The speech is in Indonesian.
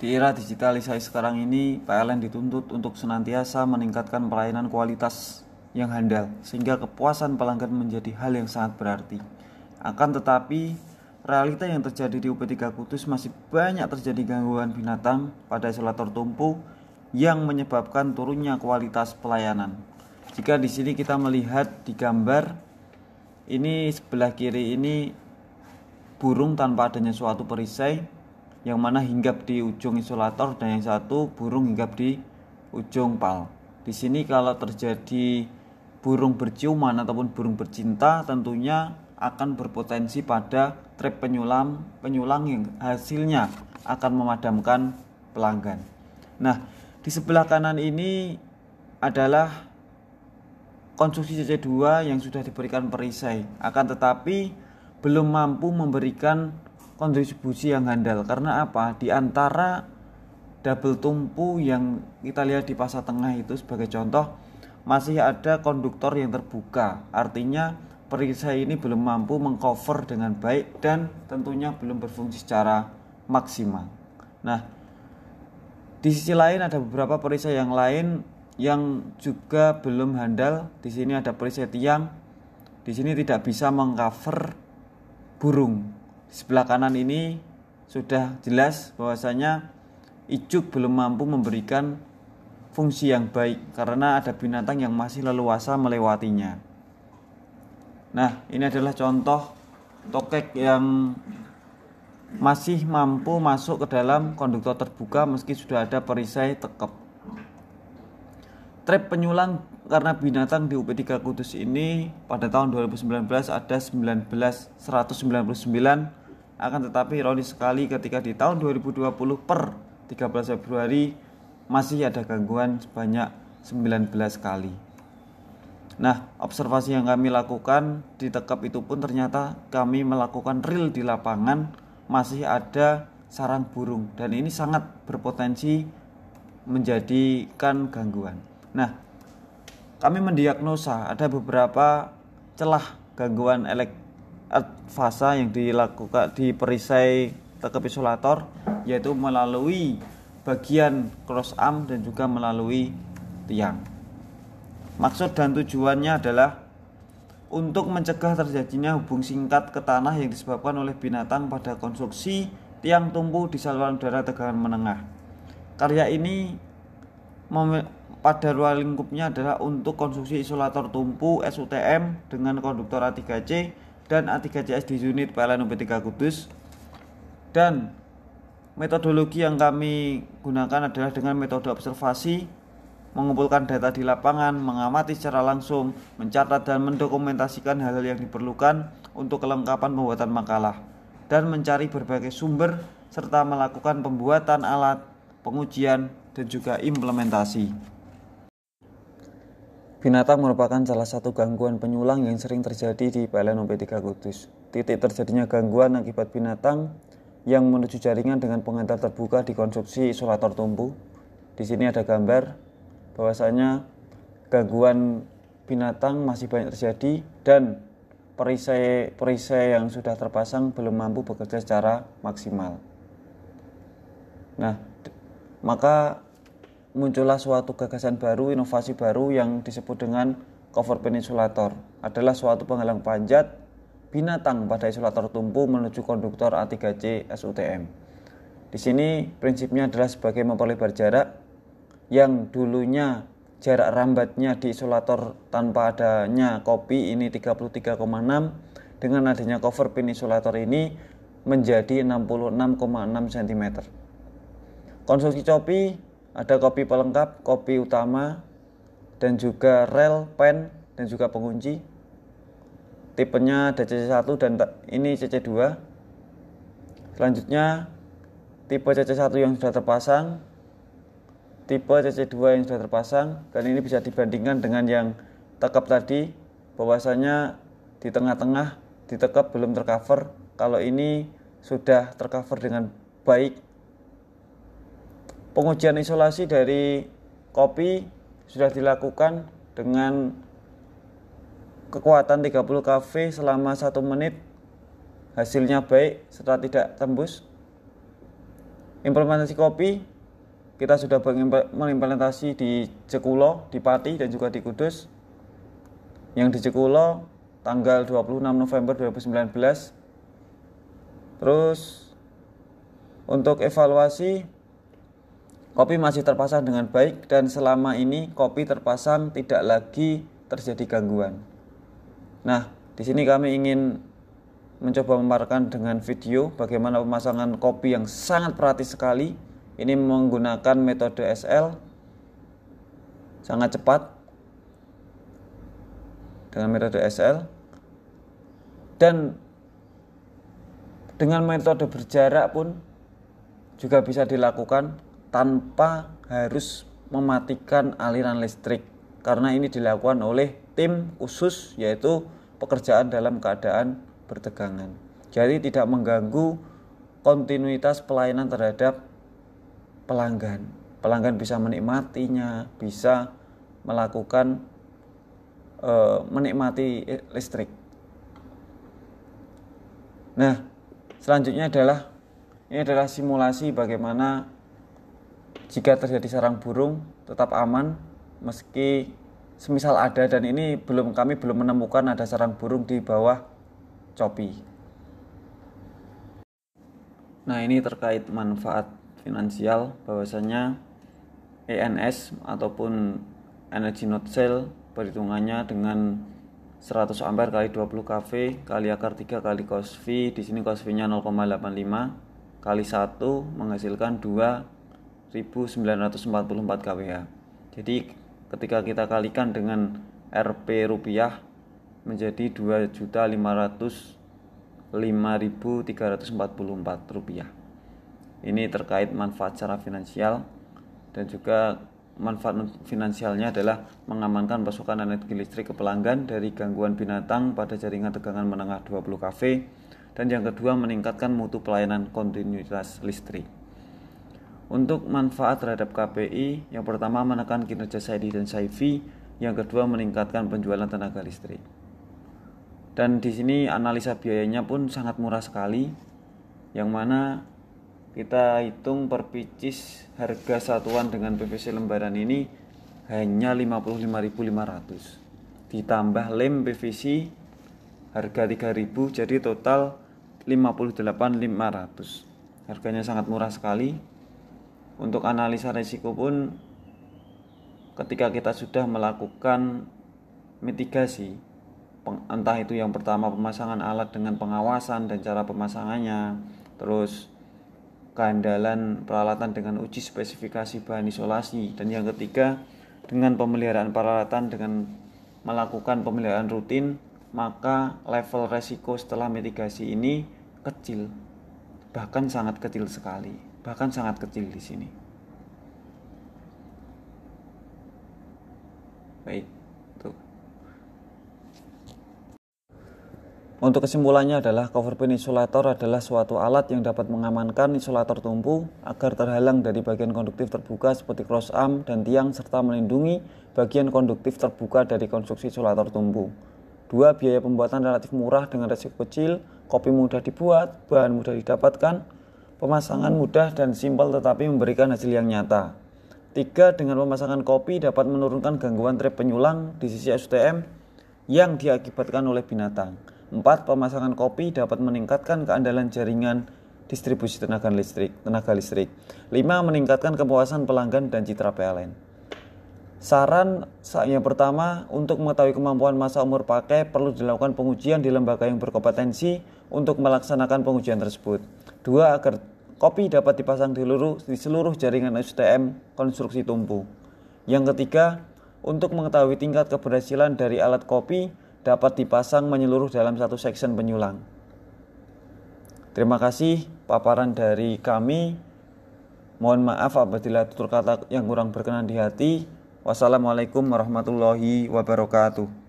Di era digitalisasi sekarang ini, PLN dituntut untuk senantiasa meningkatkan pelayanan kualitas yang handal, sehingga kepuasan pelanggan menjadi hal yang sangat berarti. Akan tetapi, realita yang terjadi di UP3 Kudus masih banyak terjadi gangguan binatang pada isolator tumpu yang menyebabkan turunnya kualitas pelayanan. Jika di sini kita melihat di gambar ini sebelah kiri ini burung tanpa adanya suatu perisai yang mana hinggap di ujung isolator dan yang satu burung hinggap di ujung pal. Di sini kalau terjadi burung berciuman ataupun burung bercinta tentunya akan berpotensi pada trap penyulam penyulang yang hasilnya akan memadamkan pelanggan. Nah, di sebelah kanan ini adalah konstruksi CC2 yang sudah diberikan perisai. Akan tetapi belum mampu memberikan kontribusi yang handal. Karena apa? Di antara double tumpu yang kita lihat di pasar tengah itu sebagai contoh masih ada konduktor yang terbuka. Artinya perisai ini belum mampu mengcover dengan baik dan tentunya belum berfungsi secara maksimal. Nah di sisi lain ada beberapa perisai yang lain yang juga belum handal. Di sini ada perisai tiang. Di sini tidak bisa mengcover burung. Sebelah kanan ini sudah jelas bahwasanya ijuk belum mampu memberikan fungsi yang baik karena ada binatang yang masih leluasa melewatinya. Nah, ini adalah contoh tokek yang masih mampu masuk ke dalam konduktor terbuka meski sudah ada perisai tekep. Trap penyulang karena binatang di UP3 Kudus ini pada tahun 2019 ada 19 199 akan tetapi ironis sekali ketika di tahun 2020 per 13 Februari masih ada gangguan sebanyak 19 kali. Nah, observasi yang kami lakukan di tekap itu pun ternyata kami melakukan real di lapangan masih ada sarang burung dan ini sangat berpotensi menjadikan gangguan. Nah, kami mendiagnosa ada beberapa celah gangguan elek fasa yang dilakukan di perisai tekep isolator yaitu melalui bagian cross arm dan juga melalui tiang. Maksud dan tujuannya adalah untuk mencegah terjadinya hubung singkat ke tanah yang disebabkan oleh binatang pada konstruksi tiang tumpu di saluran udara tegangan menengah. Karya ini pada ruang lingkupnya adalah untuk konstruksi isolator tumpu SUTM dengan konduktor A3C dan A3CS di unit PLN UP3 Kudus dan metodologi yang kami gunakan adalah dengan metode observasi mengumpulkan data di lapangan, mengamati secara langsung, mencatat dan mendokumentasikan hal-hal yang diperlukan untuk kelengkapan pembuatan makalah dan mencari berbagai sumber serta melakukan pembuatan alat, pengujian, dan juga implementasi. Binatang merupakan salah satu gangguan penyulang yang sering terjadi di PLN UP3 Kudus. Titik terjadinya gangguan akibat binatang yang menuju jaringan dengan pengantar terbuka di konstruksi isolator tumpu. Di sini ada gambar bahwasanya gangguan binatang masih banyak terjadi dan perisai-perisai yang sudah terpasang belum mampu bekerja secara maksimal. Nah, maka muncullah suatu gagasan baru, inovasi baru yang disebut dengan cover peninsulator. Adalah suatu penghalang panjat binatang pada isolator tumpu menuju konduktor A3C SUTM. Di sini prinsipnya adalah sebagai memperlebar jarak yang dulunya jarak rambatnya di isolator tanpa adanya kopi ini 33,6 dengan adanya cover pin isolator ini menjadi 66,6 cm. Konstruksi copi ada kopi pelengkap, kopi utama, dan juga rel, pen, dan juga pengunci. Tipenya ada CC1 dan ini CC2. Selanjutnya, tipe CC1 yang sudah terpasang, tipe CC2 yang sudah terpasang, dan ini bisa dibandingkan dengan yang tekap tadi, bahwasanya di tengah-tengah ditekap belum tercover. Kalau ini sudah tercover dengan baik Pengujian isolasi dari kopi sudah dilakukan dengan kekuatan 30 kV selama satu menit hasilnya baik setelah tidak tembus implementasi kopi kita sudah mengimplementasi di Cekulo, di Pati dan juga di Kudus. Yang di Cekulo tanggal 26 November 2019. Terus untuk evaluasi kopi masih terpasang dengan baik dan selama ini kopi terpasang tidak lagi terjadi gangguan. Nah, di sini kami ingin mencoba memaparkan dengan video bagaimana pemasangan kopi yang sangat praktis sekali. Ini menggunakan metode SL sangat cepat dengan metode SL dan dengan metode berjarak pun juga bisa dilakukan tanpa harus mematikan aliran listrik karena ini dilakukan oleh tim khusus yaitu pekerjaan dalam keadaan bertegangan. Jadi tidak mengganggu kontinuitas pelayanan terhadap pelanggan. Pelanggan bisa menikmatinya, bisa melakukan e, menikmati listrik. Nah, selanjutnya adalah ini adalah simulasi bagaimana jika terjadi sarang burung tetap aman meski semisal ada dan ini belum kami belum menemukan ada sarang burung di bawah copi. Nah, ini terkait manfaat finansial bahwasanya ENS ataupun energy not cell perhitungannya dengan 100 ampere kali 20 kV kali akar 3 kali cos V di sini cos V-nya 0,85 kali 1 menghasilkan 2944 kWh. Jadi ketika kita kalikan dengan Rp rupiah menjadi 2.505.344 rupiah ini terkait manfaat secara finansial dan juga manfaat finansialnya adalah mengamankan pasokan energi listrik ke pelanggan dari gangguan binatang pada jaringan tegangan menengah 20 kV dan yang kedua meningkatkan mutu pelayanan kontinuitas listrik. Untuk manfaat terhadap KPI, yang pertama menekan kinerja SAIDI dan SAIFI, yang kedua meningkatkan penjualan tenaga listrik. Dan di sini analisa biayanya pun sangat murah sekali, yang mana kita hitung per picis harga satuan dengan PVC lembaran ini hanya 55.500 ditambah lem PVC harga 3000 jadi total 58.500 harganya sangat murah sekali untuk analisa risiko pun ketika kita sudah melakukan mitigasi entah itu yang pertama pemasangan alat dengan pengawasan dan cara pemasangannya terus keandalan peralatan dengan uji spesifikasi bahan isolasi dan yang ketiga dengan pemeliharaan peralatan dengan melakukan pemeliharaan rutin maka level resiko setelah mitigasi ini kecil bahkan sangat kecil sekali bahkan sangat kecil di sini baik Untuk kesimpulannya adalah cover pin isolator adalah suatu alat yang dapat mengamankan isolator tumpu agar terhalang dari bagian konduktif terbuka seperti cross arm dan tiang serta melindungi bagian konduktif terbuka dari konstruksi isolator tumpu. Dua, biaya pembuatan relatif murah dengan resiko kecil, kopi mudah dibuat, bahan mudah didapatkan, pemasangan mudah dan simpel tetapi memberikan hasil yang nyata. Tiga, dengan pemasangan kopi dapat menurunkan gangguan trip penyulang di sisi STM yang diakibatkan oleh binatang. 4. Pemasangan kopi dapat meningkatkan keandalan jaringan distribusi tenaga listrik. Tenaga listrik. 5. Meningkatkan kepuasan pelanggan dan citra PLN. Saran yang pertama, untuk mengetahui kemampuan masa umur pakai perlu dilakukan pengujian di lembaga yang berkompetensi untuk melaksanakan pengujian tersebut. Dua, agar kopi dapat dipasang di seluruh, di seluruh jaringan STM konstruksi tumpu. Yang ketiga, untuk mengetahui tingkat keberhasilan dari alat kopi, dapat dipasang menyeluruh dalam satu section penyulang. Terima kasih paparan dari kami. Mohon maaf apabila tutur kata yang kurang berkenan di hati. Wassalamualaikum warahmatullahi wabarakatuh.